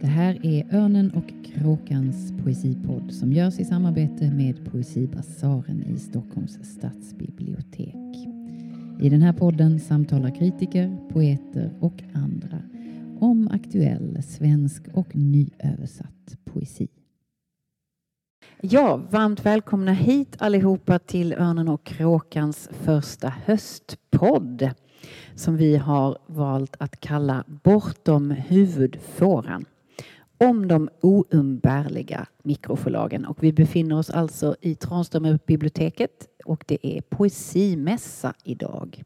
Det här är Örnen och kråkans poesipodd som görs i samarbete med Poesibasaren i Stockholms stadsbibliotek. I den här podden samtalar kritiker, poeter och andra om aktuell svensk och nyöversatt poesi. Ja, varmt välkomna hit allihopa till Örnen och kråkans första höstpodd som vi har valt att kalla Bortom huvudfåran om de oumbärliga mikroförlagen. Och vi befinner oss alltså i Tranströmerbiblioteket och det är poesimässa idag.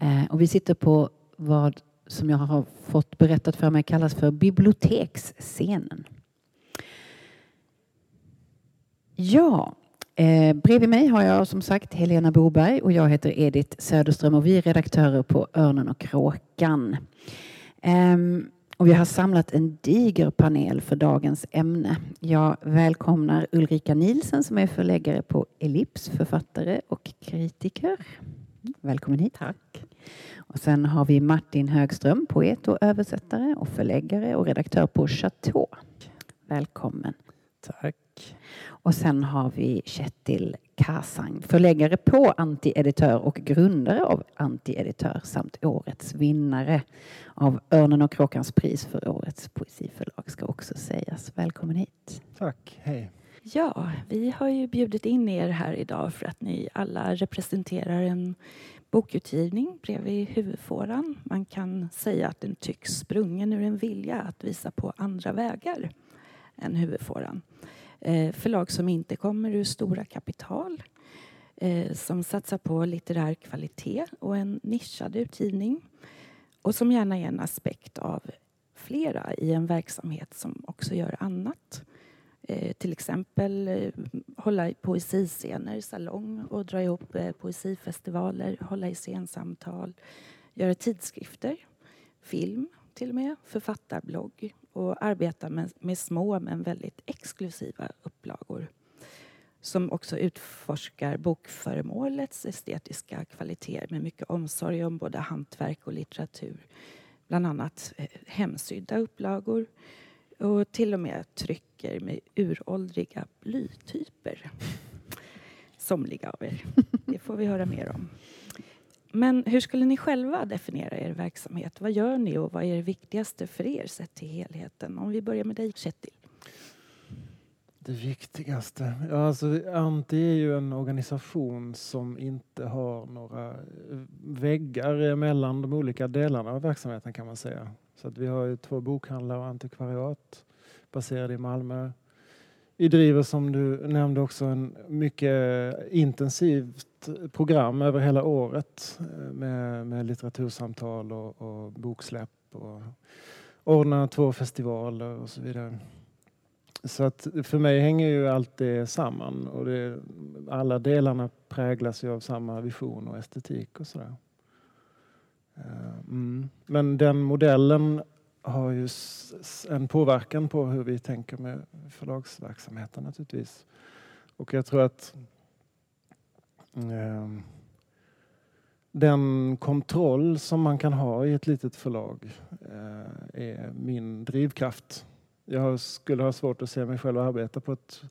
Eh, och vi sitter på vad som jag har fått berättat för mig kallas för biblioteksscenen. Ja, eh, bredvid mig har jag som sagt Helena Boberg och jag heter Edith Söderström och vi är redaktörer på Örnen och kråkan. Eh, och vi har samlat en diger panel för dagens ämne. Jag välkomnar Ulrika Nielsen som är förläggare på Ellips, författare och kritiker. Välkommen hit. Tack. Och sen har vi Martin Högström, poet och översättare och förläggare och redaktör på Chateau. Välkommen. Tack. Och sen har vi Kjetil Kasang, förläggare på Antieditör och grundare av Antieditör samt årets vinnare av Örnen och kråkans pris för årets poesiförlag ska också sägas. Välkommen hit. Tack, hej. Ja, vi har ju bjudit in er här idag för att ni alla representerar en bokutgivning bredvid huvudfåran. Man kan säga att den tycks sprungen ur en vilja att visa på andra vägar än huvudfåran. Eh, förlag som inte kommer ur stora kapital eh, som satsar på litterär kvalitet och en nischad utgivning och som gärna är en aspekt av flera i en verksamhet som också gör annat. Eh, till exempel eh, hålla i poesiscener, salong och dra ihop eh, poesifestivaler, hålla i scensamtal, göra tidskrifter, film till och med, författarblogg och arbetar med, med små men väldigt exklusiva upplagor som också utforskar bokföremålets estetiska kvaliteter med mycket omsorg om både hantverk och litteratur. Bland annat eh, hemsydda upplagor och till och med trycker med uråldriga blytyper. Somliga av er. Det får vi höra mer om. Men hur skulle ni själva definiera er verksamhet? Vad gör ni och vad är det viktigaste för er sett till helheten? Om vi börjar med dig, Kjetil. Det viktigaste? Ja, alltså, Anti är ju en organisation som inte har några eh, väggar mellan de olika delarna av verksamheten kan man säga. Så att vi har ju två bokhandlar och antikvariat baserade i Malmö. Vi driver som du nämnde också en mycket intensivt program över hela året eh, med, med litteratursamtal och, och boksläpp och ordnar två festivaler och så vidare. Så att för mig hänger ju allt det samman och det, alla delarna präglas ju av samma vision och estetik och sådär. Eh, mm. Men den modellen har ju en påverkan på hur vi tänker med förlagsverksamheten naturligtvis. Och jag tror att eh, den kontroll som man kan ha i ett litet förlag eh, är min drivkraft. Jag skulle ha svårt att se mig själv arbeta på ett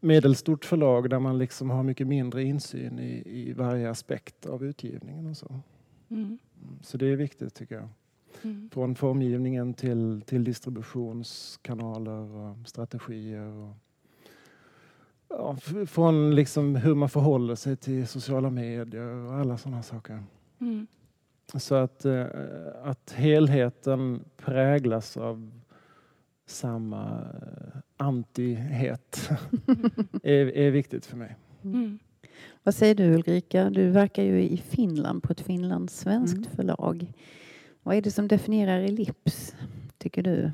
medelstort förlag där man liksom har mycket mindre insyn i, i varje aspekt av utgivningen och så. Mm. Så det är viktigt tycker jag. Mm. Från formgivningen till, till distributionskanaler och strategier. Och, ja, från liksom hur man förhåller sig till sociala medier och alla sådana saker. Mm. Så att, eh, att helheten präglas av samma eh, antihet är, är viktigt för mig. Mm. Vad säger du Ulrika? Du verkar ju i Finland på ett finlandssvenskt mm. förlag. Vad är det som definierar Ellips, tycker du?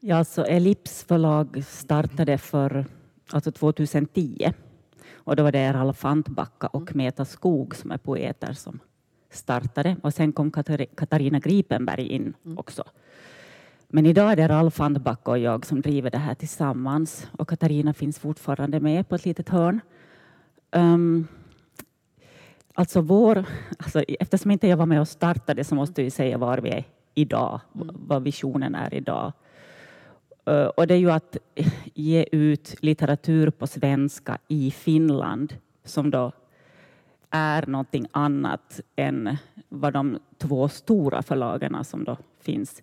Ja, alltså Ellips förlag startade för alltså 2010 och då var det Ralf Antbacka och mm. Meta Skog som är poeter som startade och sen kom Katarina Gripenberg in mm. också. Men idag är det Ralf Antbacka och jag som driver det här tillsammans och Katarina finns fortfarande med på ett litet hörn. Um, alltså vår, alltså eftersom inte jag var med och startade så måste vi säga var vi är idag, mm. vad visionen är idag. Eh, och det är ju att ge ut litteratur på svenska i Finland som då är någonting annat än vad de två stora förlagen som då finns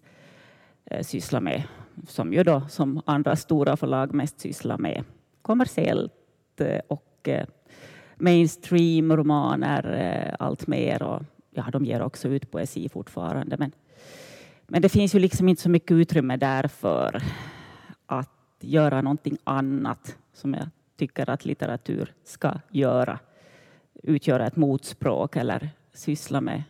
eh, sysslar med. Som ju då som andra stora förlag mest sysslar med kommersiellt eh, och mainstream, romaner, eh, allt mer. Och, ja, de ger också ut poesi fortfarande. Men, men det finns ju liksom inte så mycket utrymme där för att göra någonting annat som jag tycker att litteratur ska göra. Utgöra ett motspråk eller syssla med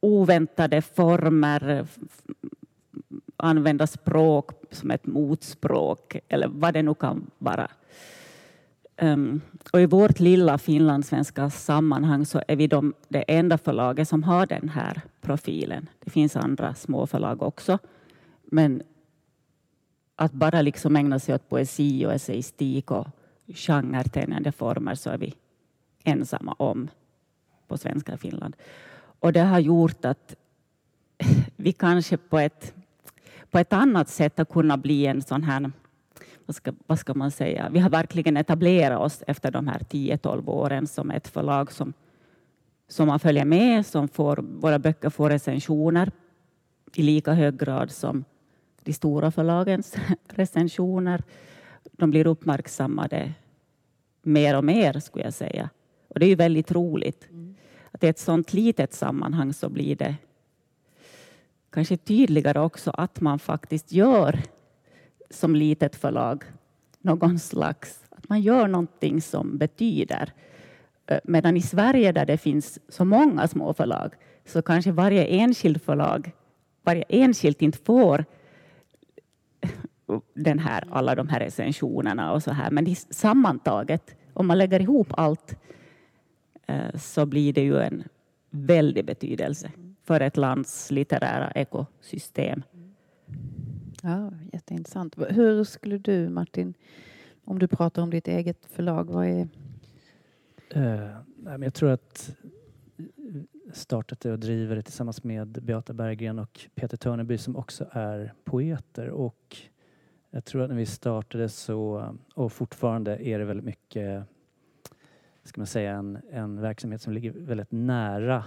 oväntade former, använda språk som ett motspråk eller vad det nu kan vara. Um, och I vårt lilla finlandssvenska sammanhang så är vi de, det enda förlaget som har den här profilen. Det finns andra små förlag också. Men att bara liksom ägna sig åt poesi och essayistik och genretänjande former så är vi ensamma om på svenska i Finland. Och det har gjort att vi kanske på ett, på ett annat sätt har kunnat bli en sån här vad ska, vad ska man säga, vi har verkligen etablerat oss efter de här 10-12 åren som ett förlag som, som man följer med, som får, våra böcker får recensioner i lika hög grad som de stora förlagens recensioner. De blir uppmärksammade mer och mer, skulle jag säga. Och det är ju väldigt roligt. Mm. Att i ett sådant litet sammanhang så blir det kanske tydligare också att man faktiskt gör som litet förlag någon slags, att man gör någonting som betyder. Eh, medan i Sverige där det finns så många små förlag så kanske varje enskild förlag, varje enskilt inte får eh, den här, alla de här recensionerna och så här. Men sammantaget, om man lägger ihop allt, eh, så blir det ju en väldig betydelse för ett lands litterära ekosystem. Ja, jätteintressant. Hur skulle du, Martin, om du pratar om ditt eget förlag, vad är... Uh, jag tror att startat det och driver det tillsammans med Beata Berggren och Peter Törneby som också är poeter. Och jag tror att när vi startade så, och fortfarande är det väldigt mycket, ska man säga, en, en verksamhet som ligger väldigt nära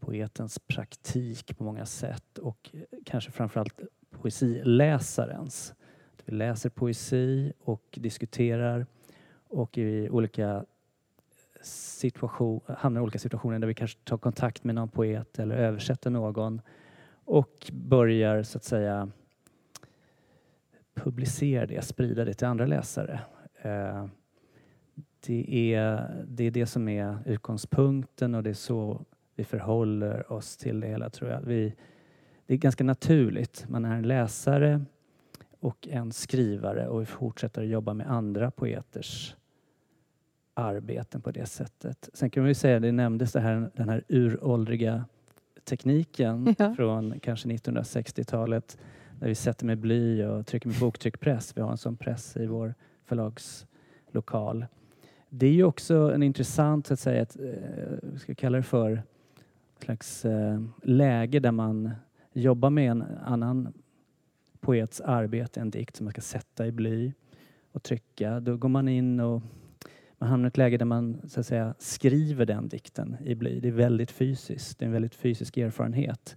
poetens praktik på många sätt och kanske framförallt poesiläsarens. Vi läser poesi och diskuterar och i olika situation, hamnar i olika situationer där vi kanske tar kontakt med någon poet eller översätter någon och börjar så att säga publicera det, sprida det till andra läsare. Eh, det är, det är det som är utgångspunkten och det är så vi förhåller oss till det hela tror jag. Vi, det är ganska naturligt. Man är en läsare och en skrivare och vi fortsätter att jobba med andra poeters arbeten på det sättet. Sen kan man ju säga, det nämndes det här, den här uråldriga tekniken ja. från kanske 1960-talet när vi sätter med bly och trycker med boktryckpress. Vi har en sån press i vår förlagslokal. Det är ju också en intressant, så att säga, ett, eh, ska kalla det för, slags eh, läge där man jobba med en annan poets arbete, en dikt som man ska sätta i bly och trycka. Då går man in och man hamnar i ett läge där man så att säga skriver den dikten i bly. Det är väldigt fysiskt, det är en väldigt fysisk erfarenhet.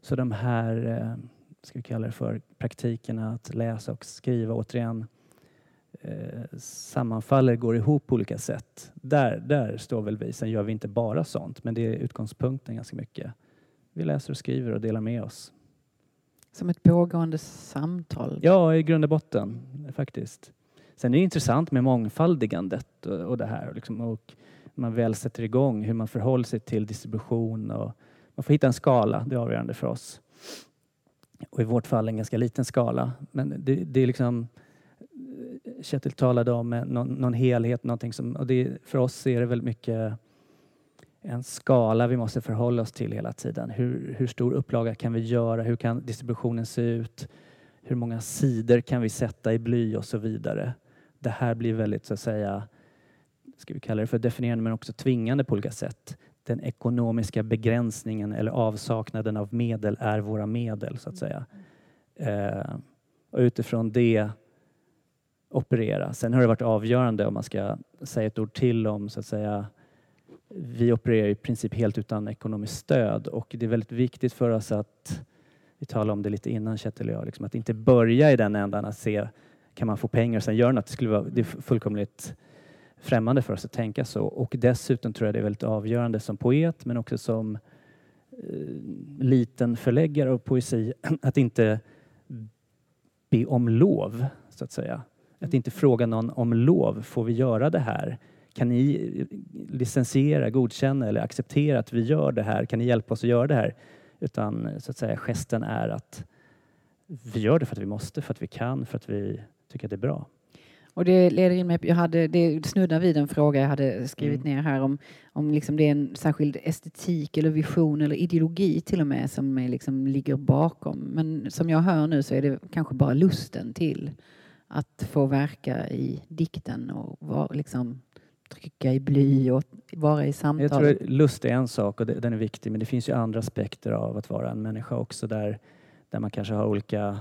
Så de här, eh, ska vi kalla det för, praktikerna att läsa och skriva återigen eh, sammanfaller, går ihop på olika sätt. Där, där står väl vi. Sen gör vi inte bara sånt, men det är utgångspunkten ganska mycket. Vi läser och skriver och delar med oss. Som ett pågående samtal? Ja, i grund och botten faktiskt. Sen är det intressant med mångfaldigandet och, och det här. Liksom, och man väl sätter igång hur man förhåller sig till distribution och man får hitta en skala, det är avgörande för oss. Och i vårt fall en ganska liten skala. Men det, det är liksom Kjetil talade om någon, någon helhet, någonting som, och det, för oss är det väldigt mycket en skala vi måste förhålla oss till hela tiden. Hur, hur stor upplaga kan vi göra? Hur kan distributionen se ut? Hur många sidor kan vi sätta i bly och så vidare? Det här blir väldigt, så att säga, ska vi kalla det för definierande men också tvingande på olika sätt. Den ekonomiska begränsningen eller avsaknaden av medel är våra medel, så att säga. Eh, och utifrån det operera. Sen har det varit avgörande om man ska säga ett ord till om så att säga vi opererar i princip helt utan ekonomiskt stöd och det är väldigt viktigt för oss att vi talade om det lite innan Kjetil och jag, liksom att inte börja i den ändan att se kan man få pengar och sen göra något. Det, skulle vara, det är fullkomligt främmande för oss att tänka så och dessutom tror jag det är väldigt avgörande som poet men också som eh, liten förläggare av poesi att inte be om lov så att säga. Att inte fråga någon om lov. Får vi göra det här? Kan ni licensiera, godkänna eller acceptera att vi gör det här? Kan ni hjälpa oss att göra det här? Utan så att säga gesten är att vi gör det för att vi måste, för att vi kan, för att vi tycker att det är bra. Och det leder in mig, jag hade, det snuddar vid en fråga jag hade skrivit mm. ner här om, om liksom det är en särskild estetik eller vision eller ideologi till och med som är liksom ligger bakom. Men som jag hör nu så är det kanske bara lusten till att få verka i dikten och vara, liksom, trycka i bly och vara i samtal. Jag tror lust är en sak och den är viktig men det finns ju andra aspekter av att vara en människa också där, där man kanske har olika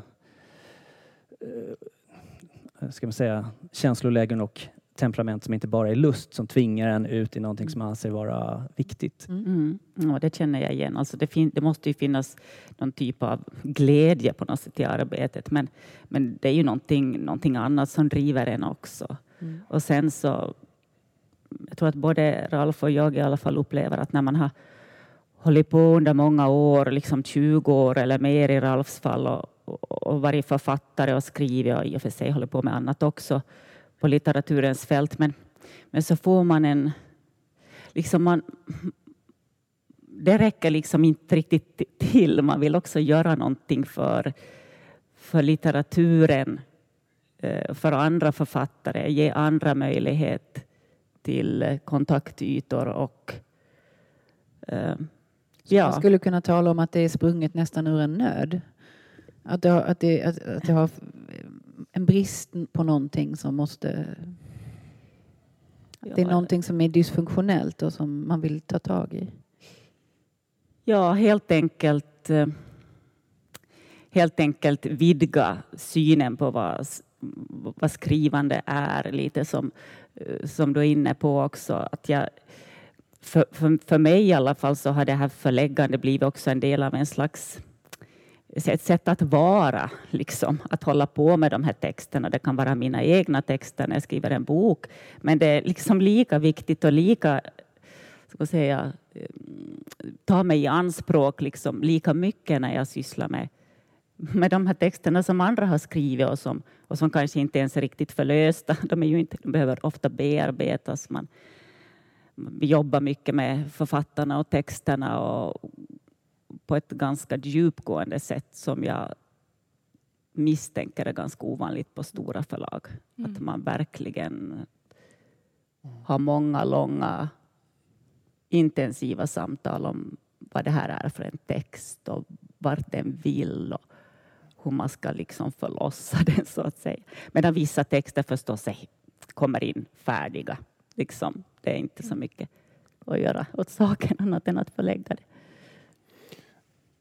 eh, ska man säga, känslolägen och temperament som inte bara är lust som tvingar en ut i någonting som man anser vara viktigt. Mm. mm. Ja, det känner jag igen. Alltså det, det, måste ju finnas någon typ av glädje på något sätt i arbetet men, men det är ju någonting, någonting annat som driver en också. Mm. Och sen så jag tror att både Ralf och jag i alla fall upplever att när man har hållit på under många år, liksom 20 år eller mer i Ralfs fall och, och, och varit författare och skrivit och i och för sig håller på med annat också på litteraturens fält. Men, men så får man en... Liksom man, det räcker liksom inte riktigt till. Man vill också göra någonting för, för litteraturen, eh, för andra författare, ge andra möjlighet till kontaktytor och uh, ja. Man skulle kunna tala om att det är sprunget nästan ur en nöd. Att det, har, att det, att, att det har en brist på någonting som måste... Ja, det är någonting som är dysfunktionellt och som man vill ta tag i. Ja, helt enkelt eh, helt enkelt vidga synen på vad, vad skrivande är. Lite som, eh, som du är inne på också. Att jag, för, för, för mig i alla fall så har det här förläggande blivit också en del av en slags ett sätt att vara, liksom, att hålla på med de här texterna. Det kan vara mina egna texter när jag skriver en bok, men det är liksom lika viktigt och lika ska säga, eh, ta mig i anspråk liksom, lika mycket när jag sysslar med, med de här texterna som andra har skrivit och som, och som kanske inte ens är riktigt förlösta. De, är ju inte, de behöver ofta bearbetas. Man, vi jobbar mycket med författarna och texterna och på ett ganska djupgående sätt som jag misstänker är ganska ovanligt på stora förlag. Mm. Att man verkligen har många långa intensiva samtal om vad det här är för en text och vart den vill och hur man ska liksom förlossa den så att säga. Medan vissa texter förstås är, kommer in färdiga. Liksom. Det är inte så mycket att göra åt saken annat än att förlägga det.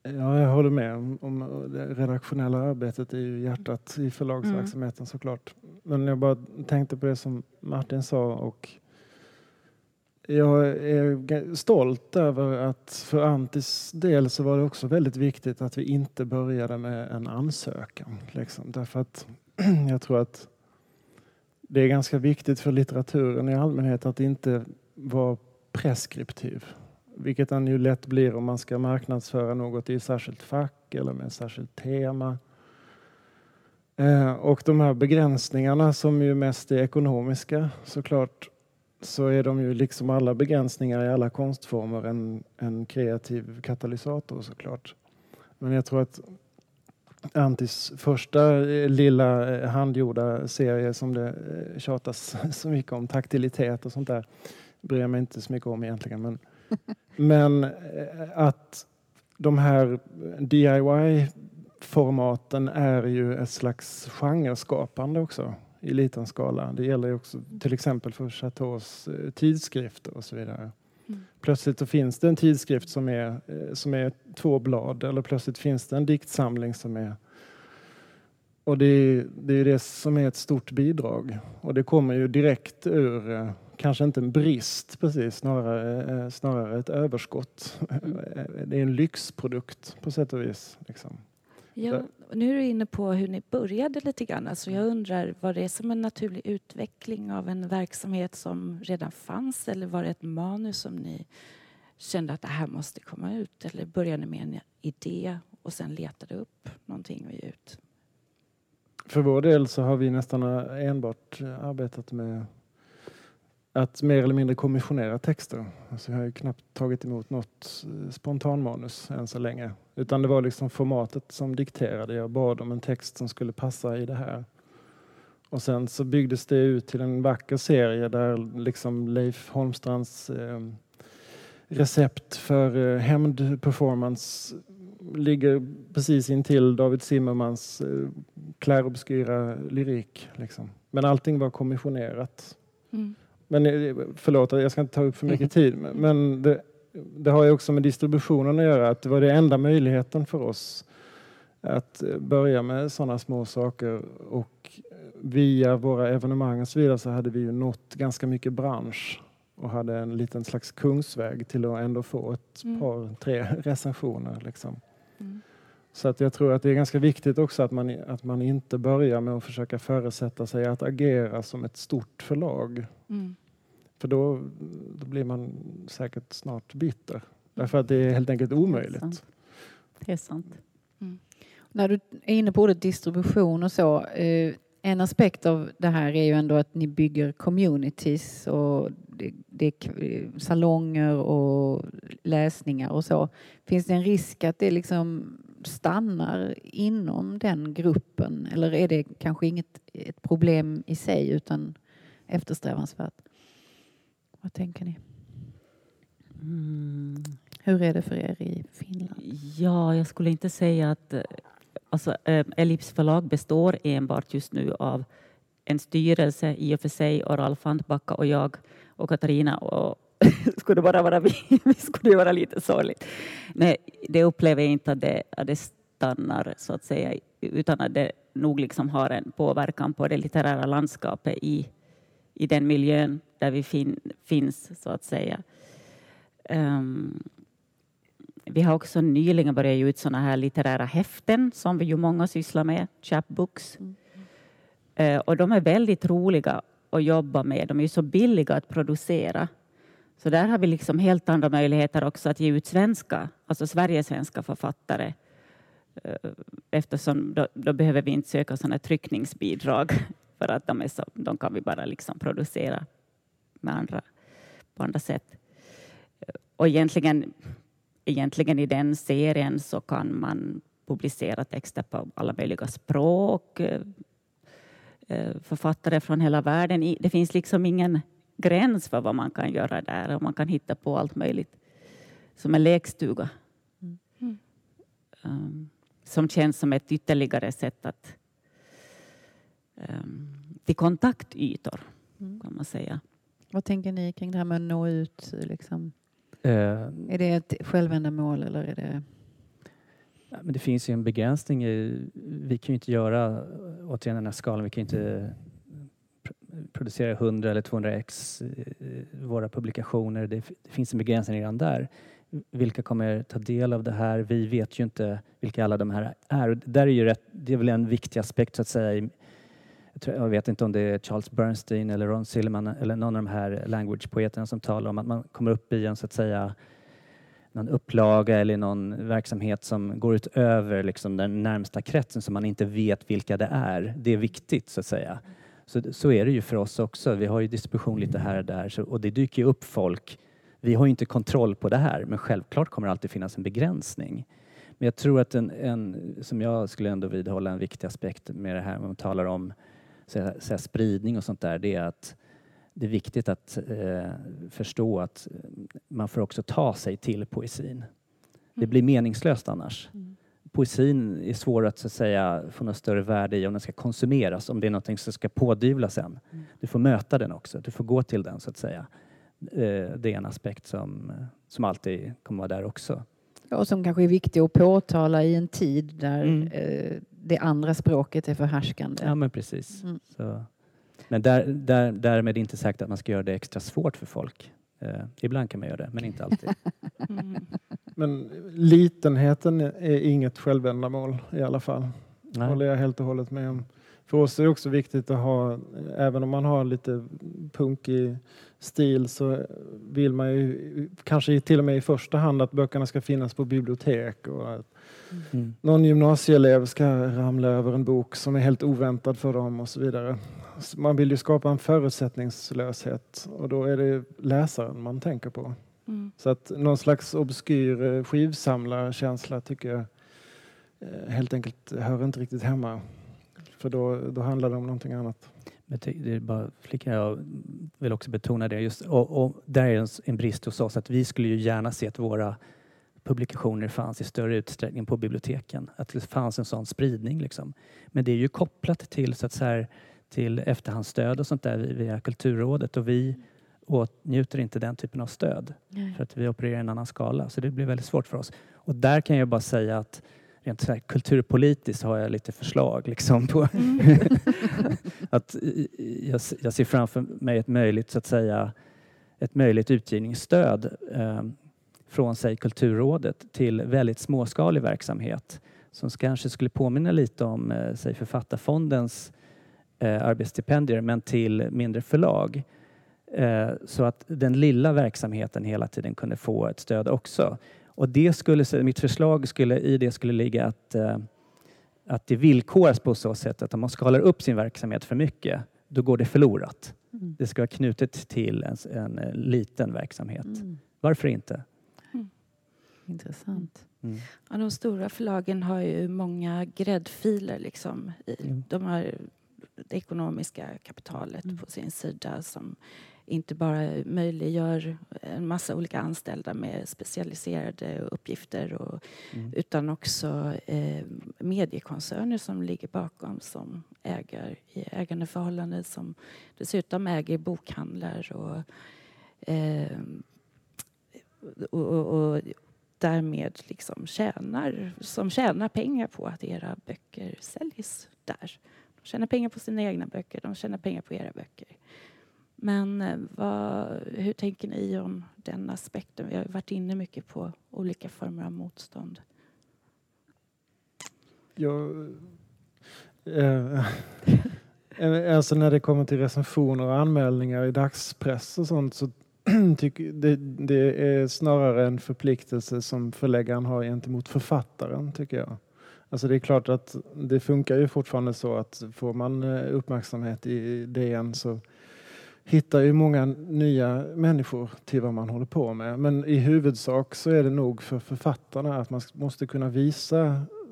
Ja, jag håller med. Om, om det redaktionella arbetet är ju hjärtat i förlagsverksamheten mm. såklart. Men jag bara tänkte på det som Martin sa och jag är stolt över att för Antis del så var det också väldigt viktigt att vi inte började med en ansökan. Liksom. Därför att jag tror att det är ganska viktigt för litteraturen i allmänhet att inte vara preskriptiv. Vilket den ju lätt blir om man ska marknadsföra något i ett särskilt fack eller med ett särskilt tema. Eh, och de här begränsningarna som ju mest är ekonomiska såklart så är de ju liksom alla begränsningar i alla konstformer en, en kreativ katalysator såklart. Men jag tror att Antis första eh, lilla eh, handgjorda serie som det tjatas så mycket om, taktilitet och sånt där, bryr jag mig inte så mycket om egentligen. Men men eh, att de här DIY-formaten är ju ett slags genreskapande också i liten skala. Det gäller ju också till exempel för Chateaus eh, tidskrifter och så vidare. Mm. Plötsligt så finns det en tidskrift som är, eh, som är två blad eller plötsligt finns det en diktsamling som är Och det är, det är det som är ett stort bidrag. Och det kommer ju direkt ur, eh, kanske inte en brist precis, snarare, snarare ett överskott. Det är en lyxprodukt på sätt och vis. Liksom. Ja, nu är du inne på hur ni började lite grann. Alltså jag undrar, var det som en naturlig utveckling av en verksamhet som redan fanns eller var det ett manus som ni kände att det här måste komma ut? Eller började ni med en idé och sen letade upp någonting att ge ut? För vår del så har vi nästan enbart arbetat med att mer eller mindre kommissionera texter. Alltså jag har ju knappt tagit emot något eh, spontanmanus än så länge. Utan det var liksom formatet som dikterade. Jag bad om en text som skulle passa i det här. Och sen så byggdes det ut till en vacker serie där liksom Leif Holmstrands eh, recept för eh, hämndperformance ligger precis intill David Zimmermans eh, klärobskyra lyrik. Liksom. Men allting var kommissionerat. Mm. Men eh, förlåt, jag ska inte ta upp för mycket tid. Men det, det har ju också med distributionen att göra. Att det var den enda möjligheten för oss att eh, börja med sådana små saker. Och via våra evenemang och så vidare så hade vi ju nått ganska mycket bransch och hade en liten slags kungsväg till att ändå få ett mm. par, tre recensioner. Liksom. Mm. Så att jag tror att det är ganska viktigt också att man, att man inte börjar med att försöka föresätta sig att agera som ett stort förlag. Mm. För då, då, blir man säkert snart bitter. Därför att det är helt enkelt omöjligt. Det är sant. Det är sant. Mm. När du är inne på ordet distribution och så. Eh, en aspekt av det här är ju ändå att ni bygger communities och det, det är salonger och läsningar och så. Finns det en risk att det liksom stannar inom den gruppen eller är det kanske inget ett problem i sig utan eftersträvansvärt? Vad tänker ni? Mm. Hur är det för er i Finland? Ja, jag skulle inte säga att alltså, eh, Ellips förlag består enbart just nu av en styrelse i och för sig och Ralf Antbacka och jag och Katarina och skulle bara vara vi, vi skulle ju vara lite sorgligt. Nej, det upplever jag inte att det, att det stannar så att säga utan att det nog liksom har en påverkan på det litterära landskapet i, i den miljön där vi fin, finns så att säga. Um, vi har också nyligen börjat ge ut sådana här litterära häften som vi ju många sysslar med, chapbooks. Mm. Uh, och de är väldigt roliga att jobba med. De är ju så billiga att producera. Så där har vi liksom helt andra möjligheter också att ge ut svenska, alltså Sverigesvenska författare. Eh, eftersom då, då, behöver vi inte söka sådana tryckningsbidrag för att de, är så, de kan vi bara liksom producera med andra, på andra sätt. Eh, och egentligen, egentligen i den serien så kan man publicera texter på alla möjliga språk, eh, författare från hela världen. Det finns liksom ingen gräns för vad man kan göra där och man kan hitta på allt möjligt som en lekstuga. Mm. Um, som känns som ett ytterligare sätt att um, till kontaktytor mm. kan man säga. Vad tänker ni kring det här med att nå ut? Liksom? Uh, är det ett självändamål eller är det? men det finns ju en begränsning. I, vi kan ju inte göra, återigen den här skalan, vi kan ju inte producera 100 eller 200 ex eh, eh, våra publikationer. Det, det, finns en begränsning redan där. Vilka kommer ta del av det här? Vi vet ju inte vilka alla de här är. Och där är ju rätt, det är väl en viktig aspekt så att säga jag vet inte om det är Charles Bernstein eller Ron Silliman eller någon av de här language-poeterna som talar om att man kommer upp i en så att säga någon upplaga eller någon verksamhet som går utöver liksom den närmsta kretsen som man inte vet vilka det är. Det är viktigt så att säga. Så, så är det ju för oss också. Vi har ju distribution lite här och där så, och det dyker ju upp folk. Vi har ju inte kontroll på det här men självklart kommer det alltid finnas en begränsning. Men jag tror att en, en som jag skulle ändå vidhålla en viktig aspekt med det här, man talar om säga, säga, spridning och sånt där, det är att det är viktigt att eh, förstå att man får också ta sig till poesin. Det mm. blir meningslöst annars. Mm. Poesin är svår att, så att säga, få något större värde i om den ska konsumeras, om det är något som ska pådyvlas en. Mm. Du får möta den också, du får gå till den så att säga. Eh, det är en aspekt som, som alltid kommer vara där också. Ja, och som kanske är viktig att påtala i en tid där mm. eh, det andra språket är förhärskande. Ja, men precis. Mm. Så. Men där, där, därmed inte sagt att man ska göra det extra svårt för folk. Eh, ibland kan man göra det, men inte alltid. Mm. Men litenheten är inget självändamål i alla fall. Det håller jag helt och hållet med om. För oss är det också viktigt att ha, även om man har lite punkig stil så vill man ju kanske till och med i första hand att böckerna ska finnas på bibliotek och att Mm. någon gymnasieelev ska ramla över en bok som är helt oväntad för dem och så vidare. Så Man vill ju skapa en förutsättningslöshet och då är det läsaren man tänker på. Mm. Så att någon slags obskyr eh, skivsamlarkänsla tycker jag eh, helt enkelt hör inte riktigt hemma. För då, då handlar det om någonting annat. Men det det är bara flicka, jag vill också betona det. Just, och, och där är en, en brist hos oss att vi skulle ju gärna se att våra publikationer fanns i större utsträckning på biblioteken. Att det fanns en sån spridning. Liksom. Men det är ju kopplat till, så att så här, till efterhandsstöd och sånt där via Kulturrådet och vi åtnjuter inte den typen av stöd för att vi opererar i en annan skala. Så det blir väldigt svårt för oss. Och där kan jag bara säga att rent så här, kulturpolitiskt har jag lite förslag liksom på att i- i- jag, jag ser framför mig ett möjligt så att säga ett möjligt utgivningsstöd eh, från sig Kulturrådet till väldigt småskalig verksamhet som kanske skulle påminna lite om eh, säg Författarfondens eh, arbetsstipendier men till mindre förlag. Eh, så att den lilla verksamheten hela tiden kunde få ett stöd också. Och det skulle, mitt förslag skulle, i det skulle ligga att, eh, att det villkoras på så sätt att om man skalar upp sin verksamhet för mycket, då går det förlorat. Mm. Det ska vara knutet till en, en, eh, liten verksamhet. Mm. Varför inte? Intressant. Mm. Ja, de stora förlagen har ju många gräddfiler. Liksom. i- Mm. De har det ekonomiska kapitalet Mm. på sin sida som inte bara möjliggör en massa olika anställda med specialiserade uppgifter och, Mm. utan också eh, mediekoncerner som ligger bakom som äger i ägandeförhållanden som dessutom äger bokhandlar och, eh, och, och, och därmed liksom tjänar, som tjänar pengar på att era böcker säljs där. De tjänar pengar på sina egna böcker, de tjänar pengar på era böcker. Men eh, vad, hur tänker ni om den aspekten? Vi har varit inne mycket på olika former av motstånd. Jag, eh, eh, eh, alltså när det kommer till recensioner och anmälningar i dagspress och sånt så tycker det, det är snarare en förpliktelse som förläggaren har gentemot författaren tycker jag. Alltså det är klart att det funkar ju fortfarande så att får man uppmärksamhet i DN så hittar ju många nya människor till vad man håller på med. Men i huvudsak så är det nog för författarna att man måste kunna visa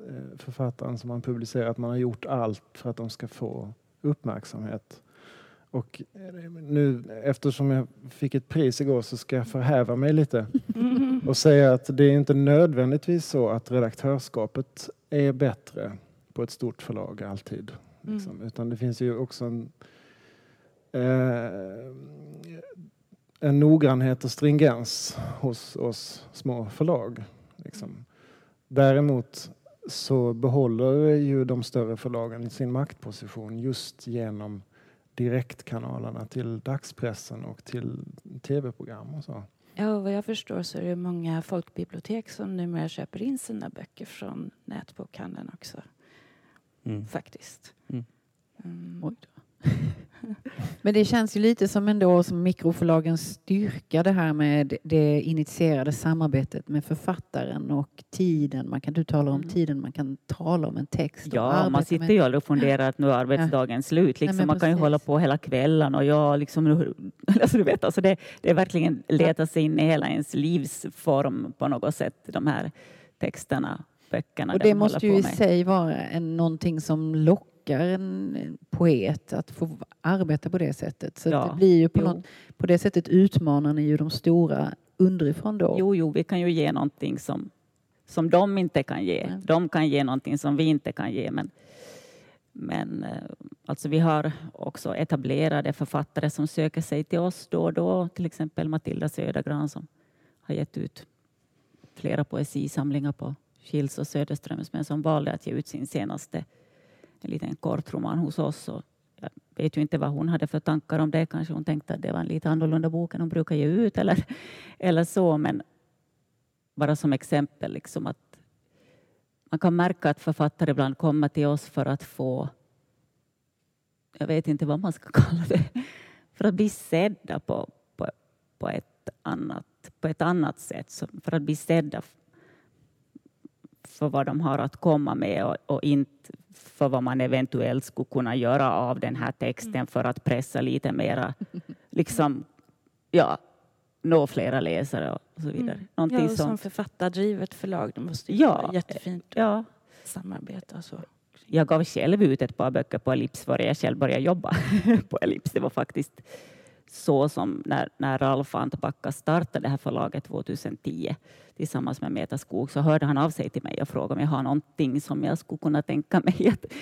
eh, författaren som man publicerar att man har gjort allt för att de ska få uppmärksamhet. Och eh, nu eftersom jag fick ett pris igår så ska jag förhäva mig lite och säga att det är inte nödvändigtvis så att redaktörskapet är bättre på ett stort förlag alltid. Liksom. Utan det finns ju också en, eh, en noggrannhet och stringens hos oss små förlag. Liksom. Däremot så behåller ju de större förlagen sin maktposition just genom direktkanalerna till dagspressen och till tv-program och så. Ja, vad jag förstår så är det många folkbibliotek som numera köper in sina böcker från nätbokhandeln också, Mm. faktiskt. Mm. Mm. Men det känns ju lite som ändå som mikroförlagens styrka det här med det initierade samarbetet med författaren och tiden. Man kan, du talar om Mm. tiden, man kan tala om en text. Ja, man sitter ju aldrig och funderar att nu är arbetsdagen slut. Liksom, men man kan ju hålla på hela kvällen och jag liksom, alltså du vet, alltså det, det är verkligen leta sig in i hela ens livsform på något sätt, de här texterna, böckerna. Och de det måste ju i med. sig vara en, någonting som lockar en en poet att få arbeta på det sättet. Så Ja, det blir ju på, något, på det sättet utmanar ni ju de stora underifrån då. Jo, jo, vi kan ju ge någonting som, som de inte kan ge. Nej. De kan ge någonting som vi inte kan ge. Men, men eh, alltså vi har också etablerade författare som söker sig till oss då och då. Till exempel Matilda Södergran som har gett ut flera poesisamlingar på Kils och Söderströms men som valde att ge ut sin senaste en liten kort roman hos oss. Och jag vet ju inte vad hon hade för tankar om det. Kanske hon tänkte att det var en lite annorlunda bok än hon brukar ge ut eller, eller så. Men bara som exempel, liksom att man kan märka att författare ibland kommer till oss för att få, jag vet inte vad man ska kalla det, för att bli sedda på, på, på, ett, annat, på ett annat sätt. För att bli sedda för vad de har att komma med och, och, inte för vad man eventuellt skulle kunna göra av den här texten mm. för att pressa lite mera, liksom, ja, nå flera läsare och så vidare. Mm. ja, och som författardrivet förlag, det måste ju ja, jättefint ja. samarbete och så. Jag gav själv ut ett par böcker på Ellips före jag själv började jobba på Ellips. Det var faktiskt så som när, när Ralf Antbacka startade det här förlaget 2010 tillsammans med Meta Skog så hörde han av sig till mig och frågade om jag har någonting som jag skulle kunna tänka mig att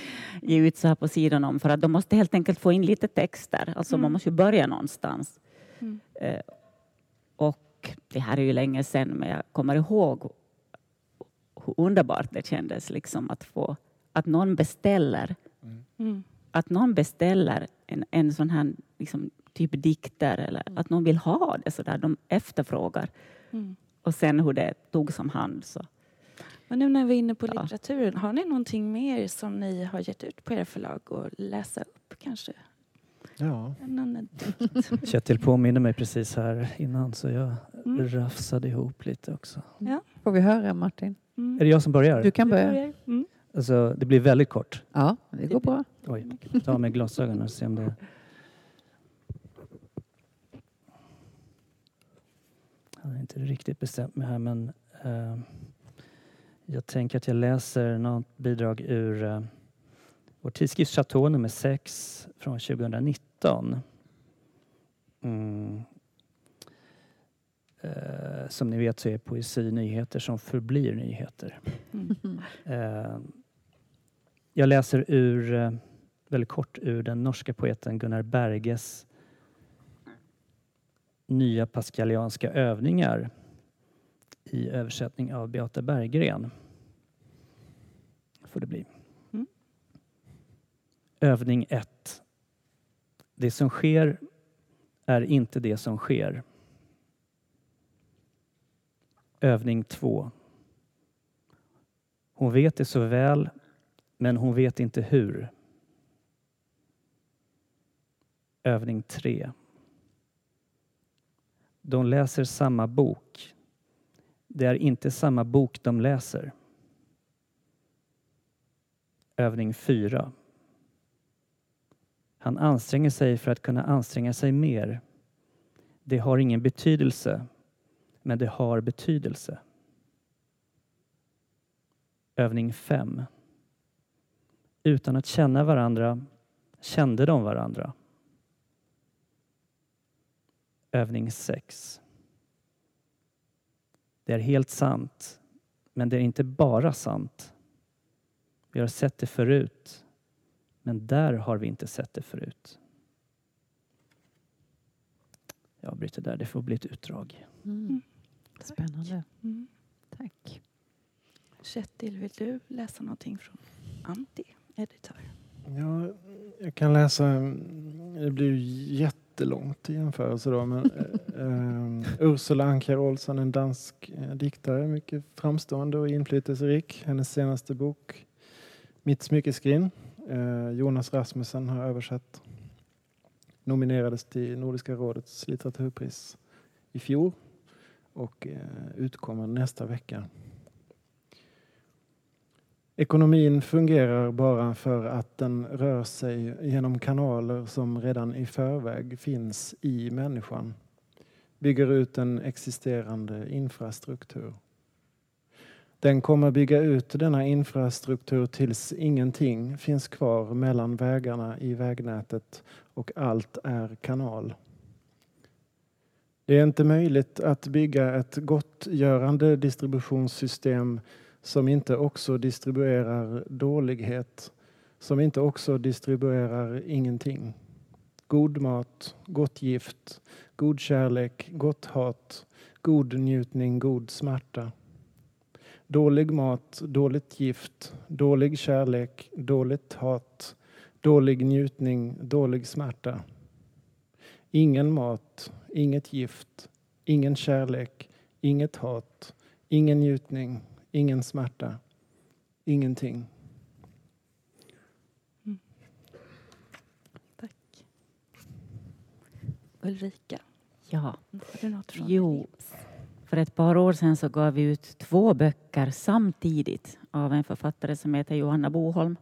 ge ut så här på sidan om för att de måste helt enkelt få in lite texter. Alltså mm. man måste ju börja någonstans. Mm. Eh, och det här är ju länge sedan men jag kommer ihåg hur underbart det kändes liksom att få att någon beställer mm. att någon beställer en, en sån här liksom, typ dikter eller mm. att någon vill ha det så där de efterfrågar. Mm. Och sen hur det togs om hand. Så. Men nu när vi är inne på litteraturen, har ni någonting mer som ni har gett ut på era förlag och läsa upp kanske? Ja. Kjetil påminner mig precis här innan så jag mm. rafsade ihop lite också. Ja. Får vi höra Martin? Mm. Är det jag som börjar? Du kan börja. Mm. Alltså, det blir väldigt kort. Ja, det går bra. Oj, ta mig glasögonen och se om det... Jag har inte riktigt bestämt mig här men uh, jag tänker att jag läser något bidrag ur uh, vår tidskrift Chateau nummer 6 från 2019. Mm. Uh, som ni vet så är poesi nyheter som förblir nyheter. Mm. Uh, jag läser ur, uh, väldigt kort ur den norska poeten Gunnar Berges nya pascalianska övningar i översättning av Beata Berggren. Får det bli. Mm. Övning 1. Det som sker är inte det som sker. Övning 2. Hon vet det så väl, men hon vet inte hur. Övning 3. De läser samma bok. Det är inte samma bok de läser. Övning 4. Han anstränger sig för att kunna anstränga sig mer. Det har ingen betydelse, men det har betydelse. Övning 5. Utan att känna varandra kände de varandra. Övning 6. Det är helt sant, men det är inte bara sant. Vi har sett det förut, men där har vi inte sett det förut. Jag avbryter där, det får bli ett utdrag. Mm. mm. Spännande. Mm. Tack. Kjetil, vill du läsa någonting från Antti, editör? Ja, jag kan läsa, det blir jättelångt i jämförelse då, men eh, ehm, Ursula Anker Olsson, en dansk eh, diktare, mycket framstående och inflytelserik. Hennes senaste bok Mitt smyckeskrin. eh, Jonas Rasmussen har översatt. Nominerades till Nordiska rådets litteraturpris i fjol och eh, utkommer nästa vecka. Ekonomin fungerar bara för att den rör sig genom kanaler som redan i förväg finns i människan. Bygger ut en existerande infrastruktur. Den kommer bygga ut denna infrastruktur tills ingenting finns kvar mellan vägarna i vägnätet och allt är kanal. Det är inte möjligt att bygga ett gottgörande distributionssystem som inte också distribuerar dålighet, som inte också distribuerar ingenting. God mat, gott gift, god kärlek, gott hat, god njutning, god smärta. Dålig mat, dåligt gift, dålig kärlek, dåligt hat, dålig njutning, dålig smärta. Ingen mat, inget gift, ingen kärlek, inget hat, ingen njutning, ingen smärta, ingenting. Tack. Ulrika, Ja, har du något från Jo. För ett par år sedan så gav vi ut två böcker samtidigt av en författare som heter Johanna Boholm.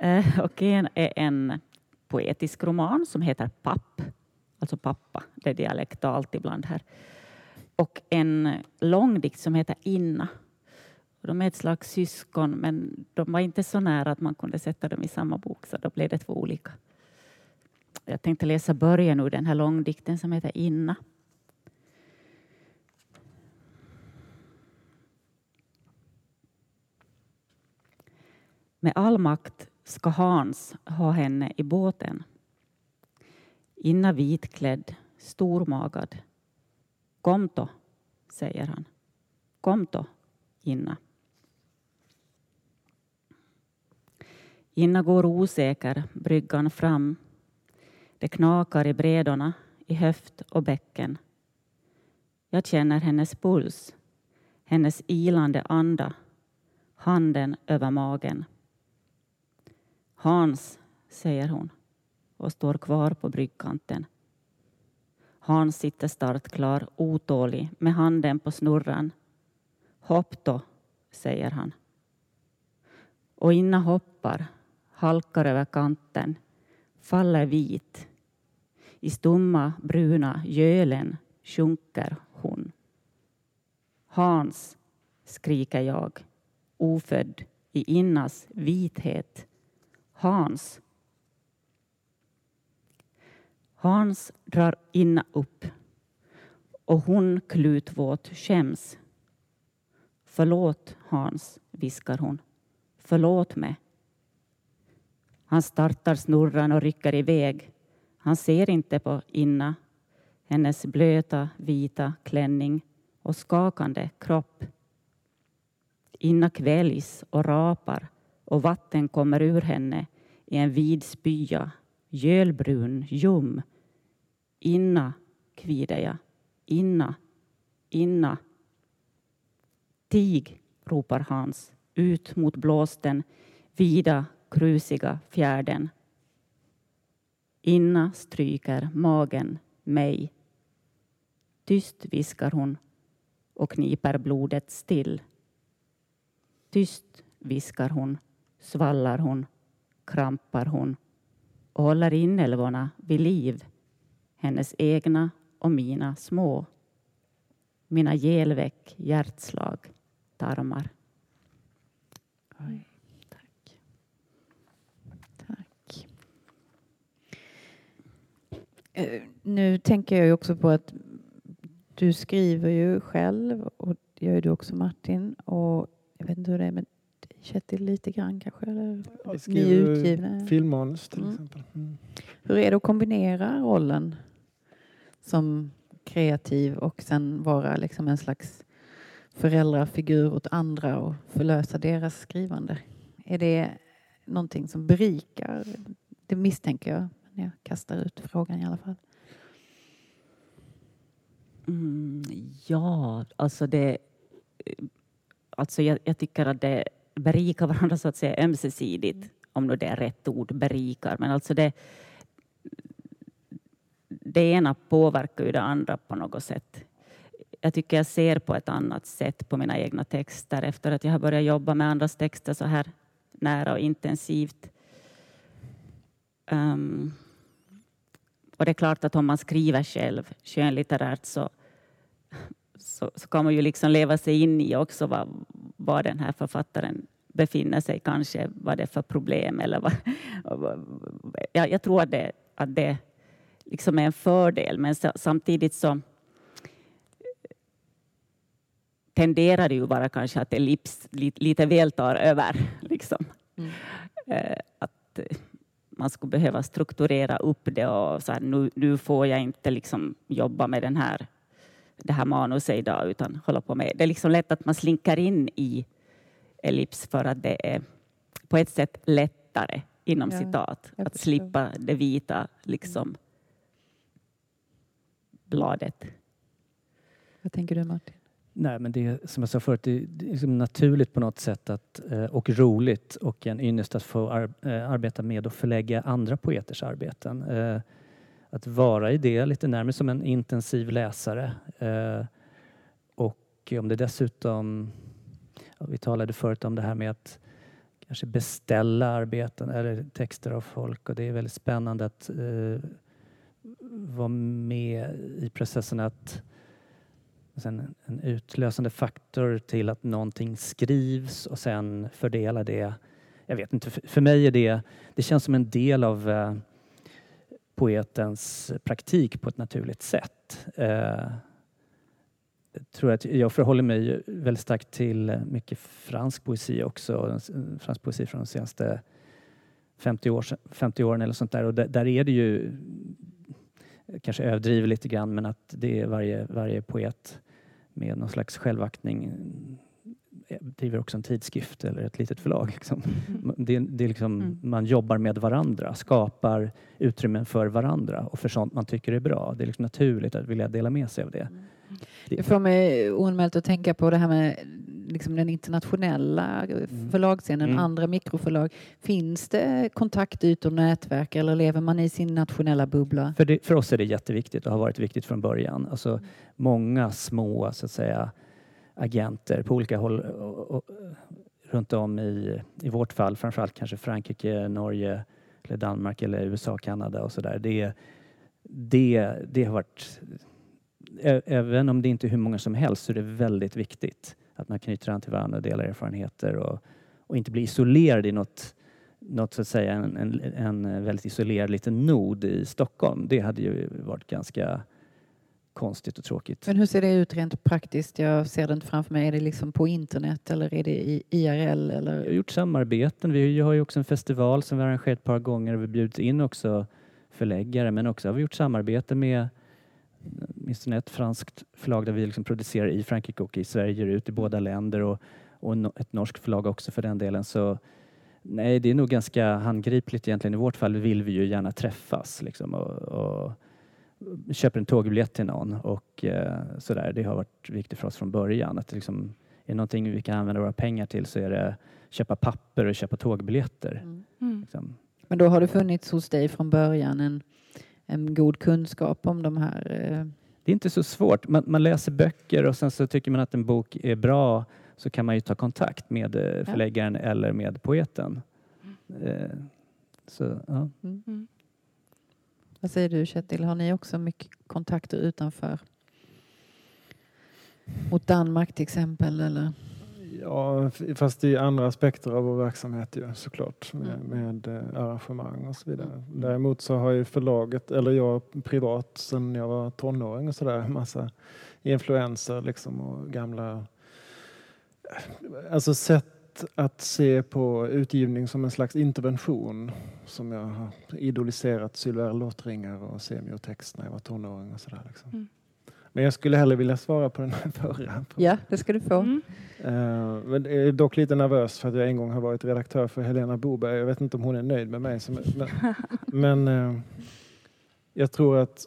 Eh, Och en är en poetisk roman som heter Papp, alltså pappa, det är dialektalt ibland här. Och en långdikt som heter Inna. De är ett slags syskon, men de var inte så nära att man kunde sätta dem i samma bok, så då blev det två olika. Jag tänkte läsa början ur den här långdikten som heter Inna. Med all makt ska Hans ha henne i båten. Inna vitklädd, stormagad. Kom då, säger han. Kom då, Inna. Inna går osäker bryggan fram. Det knakar i bredorna, i höft och bäcken. Jag känner hennes puls, hennes ilande anda, handen över magen. Hans, säger hon och står kvar på bryggkanten. Hans sitter startklar, otålig, med handen på snurran. Hopp då, säger han. Och Inna hoppar, halkar över kanten, faller vit. I stumma bruna gölen sjunker hon. Hans, skriker jag, ofödd i Innas vithet. Hans. Hans drar Inna upp och hon klutvåt skäms. Förlåt, Hans, viskar hon. Förlåt mig. Han startar snurran och rycker iväg. Han ser inte på Inna, hennes blöta vita klänning och skakande kropp. Inna kväljs och rapar och vatten kommer ur henne i en vid spya, gölbrun, ljum. Inna, kvider jag. Inna, inna. Tig, ropar Hans ut mot blåsten, vida, krusiga fjärden. Inna stryker magen mig. Tyst viskar hon och kniper blodet still. Tyst viskar hon, svallar hon, krampar hon och håller inälvorna vid liv, hennes egna och mina små. Mina gelväck hjärtslag, tarmar. Oj. Tack. Eh, nu tänker jag ju också på att du skriver ju själv och det gör ju du också Martin. Och jag vet inte hur det är med Kjetil lite grann kanske? Eller Jag skriver filmmanus till Mm. exempel. Mm. Hur är det att kombinera rollen som kreativ och sen vara liksom en slags föräldrafigur åt andra och förlösa deras skrivande? Är det någonting som berikar? Det misstänker jag när jag kastar ut frågan i alla fall. Mm, ja, alltså det... Alltså jag, jag tycker att det berikar varandra så att säga ömsesidigt, om nu det är rätt ord, berikar. Men alltså det... Det ena påverkar ju det andra på något sätt. Jag tycker jag ser på ett annat sätt på mina egna texter efter att jag har börjat jobba med andras texter så här nära och intensivt. Ehm, och det är klart att om man skriver själv skönlitterärt så, så, så kan man ju liksom leva sig in i också vad, vad den här författaren befinner sig kanske, vad det är för problem eller vad, jag, jag tror att det, att det liksom är en fördel men sa- samtidigt så tenderar det ju bara kanske att ellips lite, lite väl tar över. Liksom. Mm. Eh, att man skulle behöva strukturera upp det och så här, nu, nu får jag inte liksom jobba med den här det här manuset idag utan hålla på med. Det är liksom lätt att man slinkar in i ellips för att det är på ett sätt lättare inom Ja, citat att slippa det vita liksom bladet. Vad tänker du Martin? Nej, men det är som jag sa förut, det är, liksom naturligt på något sätt att, eh, och roligt och en ynnest att få ar, eh, arbeta med och förlägga andra poeters arbeten. Eh, att vara i det lite närmare som en intensiv läsare. Och om det dessutom, vi talade förut om det här med att kanske beställa arbeten eller texter av folk och det är väldigt spännande att vara med i processen att sen en utlösande faktor till att någonting skrivs och sen fördela det. Jag vet inte, för- för mig är det, det känns som en del av eh, poetens praktik på ett naturligt sätt. Eh, jag tror att jag förhåller mig väldigt starkt till mycket fransk poesi också, fransk poesi från de senaste 50, år, 50 åren eller sånt där och där, där är det ju kanske överdriver lite grann men att det är varje, varje poet med någon slags självaktning eh, driver också en tidskrift eller ett litet förlag. Liksom. Det, det är liksom, Mm. Man jobbar med varandra, skapar utrymmen för varandra och för sånt man tycker är bra. det är liksom naturligt att vilja dela med sig av det. Det får mig oanmält att tänka på det här med liksom den internationella förlagsscenen, Mm. andra mikroförlag. Finns det kontaktytor, nätverk eller lever man i sin nationella bubbla? För, det, för oss är det jätteviktigt och har varit viktigt från början. Alltså, många små så att säga, agenter på olika håll och, och, runt om i, i vårt fall, framförallt kanske Frankrike, Norge, eller Danmark eller USA, Kanada och sådär. Det, det, det har varit, även om det inte är hur många som helst så är det väldigt viktigt att man knyter an till varandra och delar erfarenheter och, och inte blir isolerad i något något så att säga en, en, en väldigt isolerad liten nod i Stockholm. Det hade ju varit ganska konstigt och tråkigt. Men hur ser det ut rent praktiskt? Jag ser det inte framför mig. Är det liksom på internet eller är det i IRL? Vi har Eller? gjort samarbeten. Vi har ju också en festival som vi har arrangerat ett par gånger och vi bjudit in också förläggare men också har vi gjort samarbete med åtminstone ett franskt förlag där vi liksom producerar i Frankrike och i Sverige, ger ut i båda länder och, och ett norskt förlag också för den delen. Så nej, det är nog ganska handgripligt egentligen. I vårt fall vill vi ju gärna träffas liksom och, och köper en tågbiljett till någon och eh, sådär. Det har varit viktigt för oss från början att det liksom är någonting vi kan använda våra pengar till så är det köpa papper och köpa tågbiljetter. Mm. Mm. Liksom. Men då har det funnits hos dig från början en, en god kunskap om de här eh, Det är inte så svårt. Man, man läser böcker och sen så tycker man att en bok är bra så kan man ju ta kontakt med eh, förläggaren eller med poeten. Eh, så, ja. Mm. Vad säger du Kjetil, har ni också mycket kontakter utanför? Mot Danmark till exempel eller? Ja, fast är andra aspekter av vår verksamhet ju såklart med, Mm. med eh, arrangemang och så vidare. Däremot så har ju förlaget, eller jag privat sen jag var tonåring och sådär, massa influenser liksom och gamla Alltså sätt att se på utgivning som en slags intervention som jag har idoliserat Sylvia Lottringar och semiotext när jag var tonåring och sådär. Liksom. Mm. Men jag skulle hellre vilja svara på den här förra. Ja, det ska du få. Mm. Eh, men jag är dock lite nervös för att jag en gång har varit redaktör för Helena Boberg. Jag vet inte om hon är nöjd med mig. Som, men men eh, jag tror att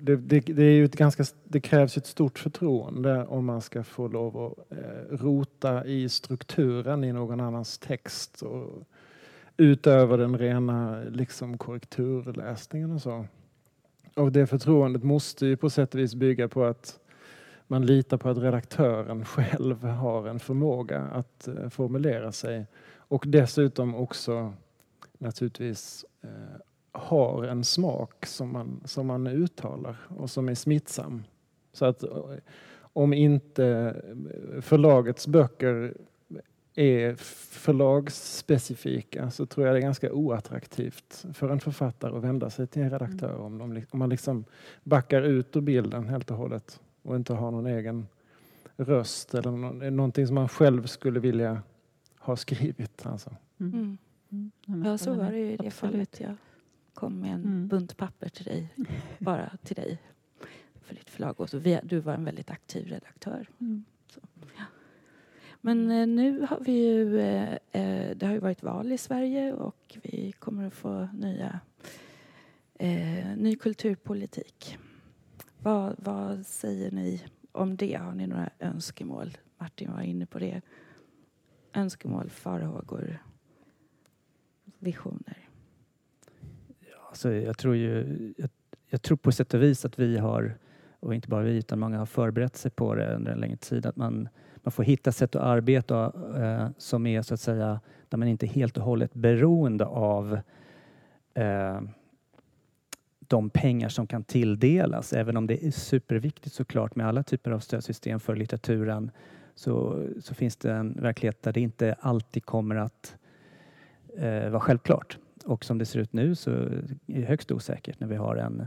det, det, det, är ju ett ganska, det krävs ett stort förtroende om man ska få lov att eh, rota i strukturen i någon annans text. Och, utöver den rena liksom, korrekturläsningen och så. Och det förtroendet måste ju på sätt och vis bygga på att man litar på att redaktören själv har en förmåga att eh, formulera sig och dessutom också naturligtvis eh, har en smak som man, som man uttalar och som är smittsam. Så att eh, om inte eh, förlagets böcker är förlagsspecifika så tror jag det är ganska oattraktivt för en författare att vända sig till en redaktör om, de, om man liksom backar ut ur bilden helt och hållet och inte har någon egen röst eller nå- någonting som man själv skulle vilja ha skrivit. Alltså. Mm. Mm. Ja, så var det ju i det Absolut. fallet. Jag kom med en Mm. bunt papper till dig, bara till dig. för ditt förlag. Och så vi, du var en väldigt aktiv redaktör. Mm. Så, ja. Men eh, nu har vi ju, eh, eh, det har ju varit val i Sverige och vi kommer att få nya, eh, ny kulturpolitik. Vad, vad säger ni om det? Har ni några önskemål? Martin var inne på det. Önskemål, farhågor, visioner. Alltså, jag, tror ju, jag, jag, tror på sätt och vis att vi har, och inte bara vi utan många har förberett sig på det under en längre tid, att man, man får hitta sätt att arbeta eh, som är så att säga där man inte är helt och hållet beroende av eh, de pengar som kan tilldelas. Även om det är superviktigt såklart med alla typer av stödsystem för litteraturen så, så finns det en verklighet där det inte alltid kommer att eh, vara självklart. Och som det ser ut nu så är det högst osäkert när vi har en,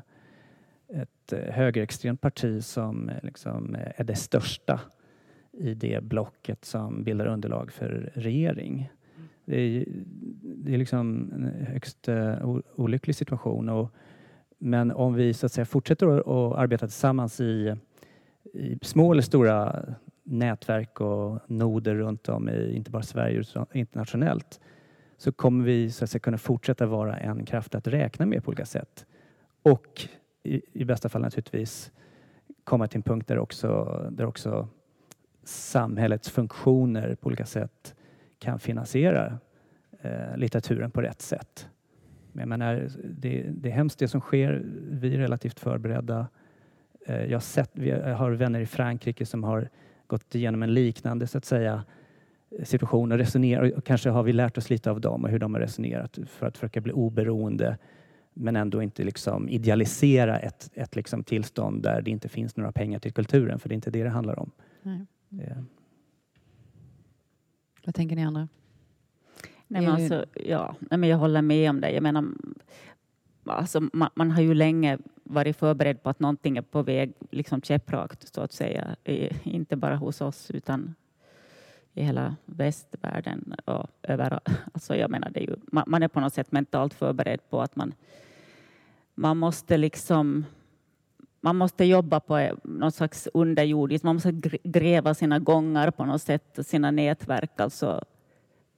ett eh, högerextremt parti som eh, liksom eh, är det största i det blocket som bildar underlag för regering. Det är, det är liksom en högst eh, olycklig situation. Och, men om vi så att säga fortsätter att arbeta tillsammans i, i små eller stora nätverk och noder runt om i inte bara Sverige utan internationellt så kommer vi så att säga, kunna fortsätta vara en kraft att räkna med på olika sätt. Och i, i bästa fall naturligtvis komma till en punkt där också, där också samhällets funktioner på olika sätt kan finansiera eh, litteraturen på rätt sätt. Men menar, det, det är hemskt det som sker. Vi är relativt förberedda. Eh, jag, har sett, vi har vänner i Frankrike som har gått igenom en liknande så att säga situation och resonerar och kanske har vi lärt oss lite av dem och hur de har resonerat för att försöka bli oberoende men ändå inte liksom idealisera ett, ett liksom tillstånd där det inte finns några pengar till kulturen för det är inte det det handlar om. Nej. Det. Vad tänker ni andra? Nej, men alltså, ja, nej, men jag håller med om det. Jag menar, alltså, man, man, har ju länge varit förberedd på att någonting är på väg liksom käpprakt, så att säga. Inte bara hos oss, utan i hela västvärlden och överallt. Alltså jag menar, det är ju, man, man, är på något sätt mentalt förberedd på att man, man måste liksom man måste jobba på något slags underjordiskt, man måste gräva sina gångar på något sätt, sina nätverk. Alltså,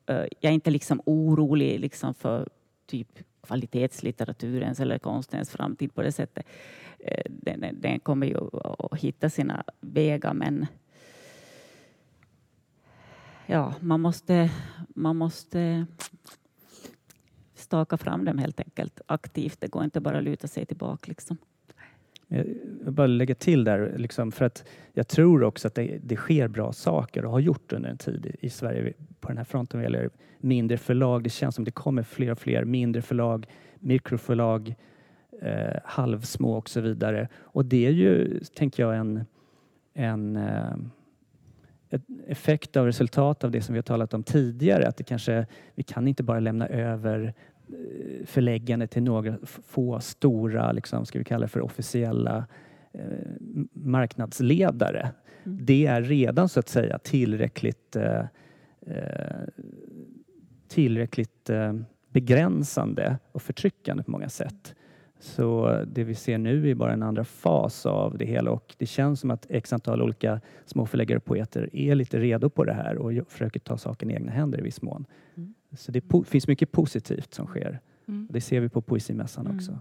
eh, jag är inte liksom orolig liksom för typ kvalitetslitteraturens eller konstens framtid på det sättet. Eh, den, den kommer ju att hitta sina vägar, men ja, man måste, man måste staka fram dem helt enkelt aktivt. Det går inte bara att luta sig tillbaka. Liksom. Jag vill bara lägga till där, liksom, för att jag tror också att det, det, sker bra saker och har gjort under en tid i, i Sverige på den här fronten vad gäller mindre förlag. Det känns som det kommer fler och fler mindre förlag, mikroförlag, eh, halvsmå och så vidare. Och det är ju, tänker jag, en, en eh, effekt av resultat av det som vi har talat om tidigare. Att det kanske, vi kan inte bara lämna över förläggande till några få stora, liksom, ska vi kalla det för officiella eh, marknadsledare. Mm. Det är redan så att säga tillräckligt, eh, eh tillräckligt eh, begränsande och förtryckande på många sätt. Så det vi ser nu är bara en andra fas av det hela och det känns som att x antal olika småförläggare och poeter är lite redo på det här och försöker ta saken i egna händer i viss mån. Mm. Så det finns mycket positivt som sker. Mm. Det ser vi på Poesimässan mm. också.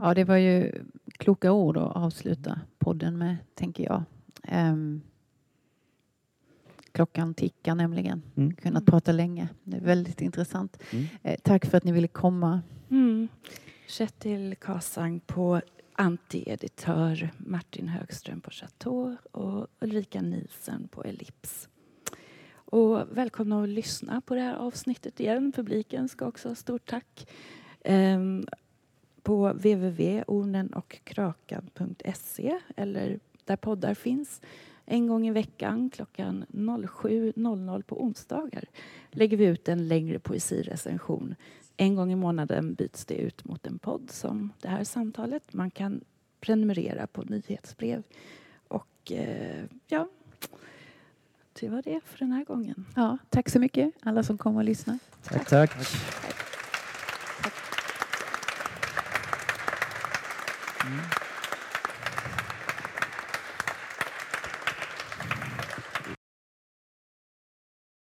Ja, det var ju kloka ord att avsluta podden med, tänker jag. Um, klockan tickar nämligen. Mm. Kunnat prata länge. Det är väldigt intressant. Mm. Eh, tack för att ni ville komma. Mm. Kjetil Kasang på Anti-editör, Martin Högström på Chateau och Ulrika Nielsen på Ellips. Och välkomna att lyssna på det här avsnittet igen. Publiken ska också ha stort tack. Ehm, på www.ornenochkrakan.se eller där poddar finns en gång i veckan klockan 07.00 på onsdagar lägger vi ut en längre poesirecension en gång i månaden byts det ut mot en podd som det här samtalet. Man kan prenumerera på nyhetsbrev. Och eh, ja, det var det för den här gången. Ja, tack så mycket alla som kom och lyssnade. Tack, tack. tack. tack. Mm.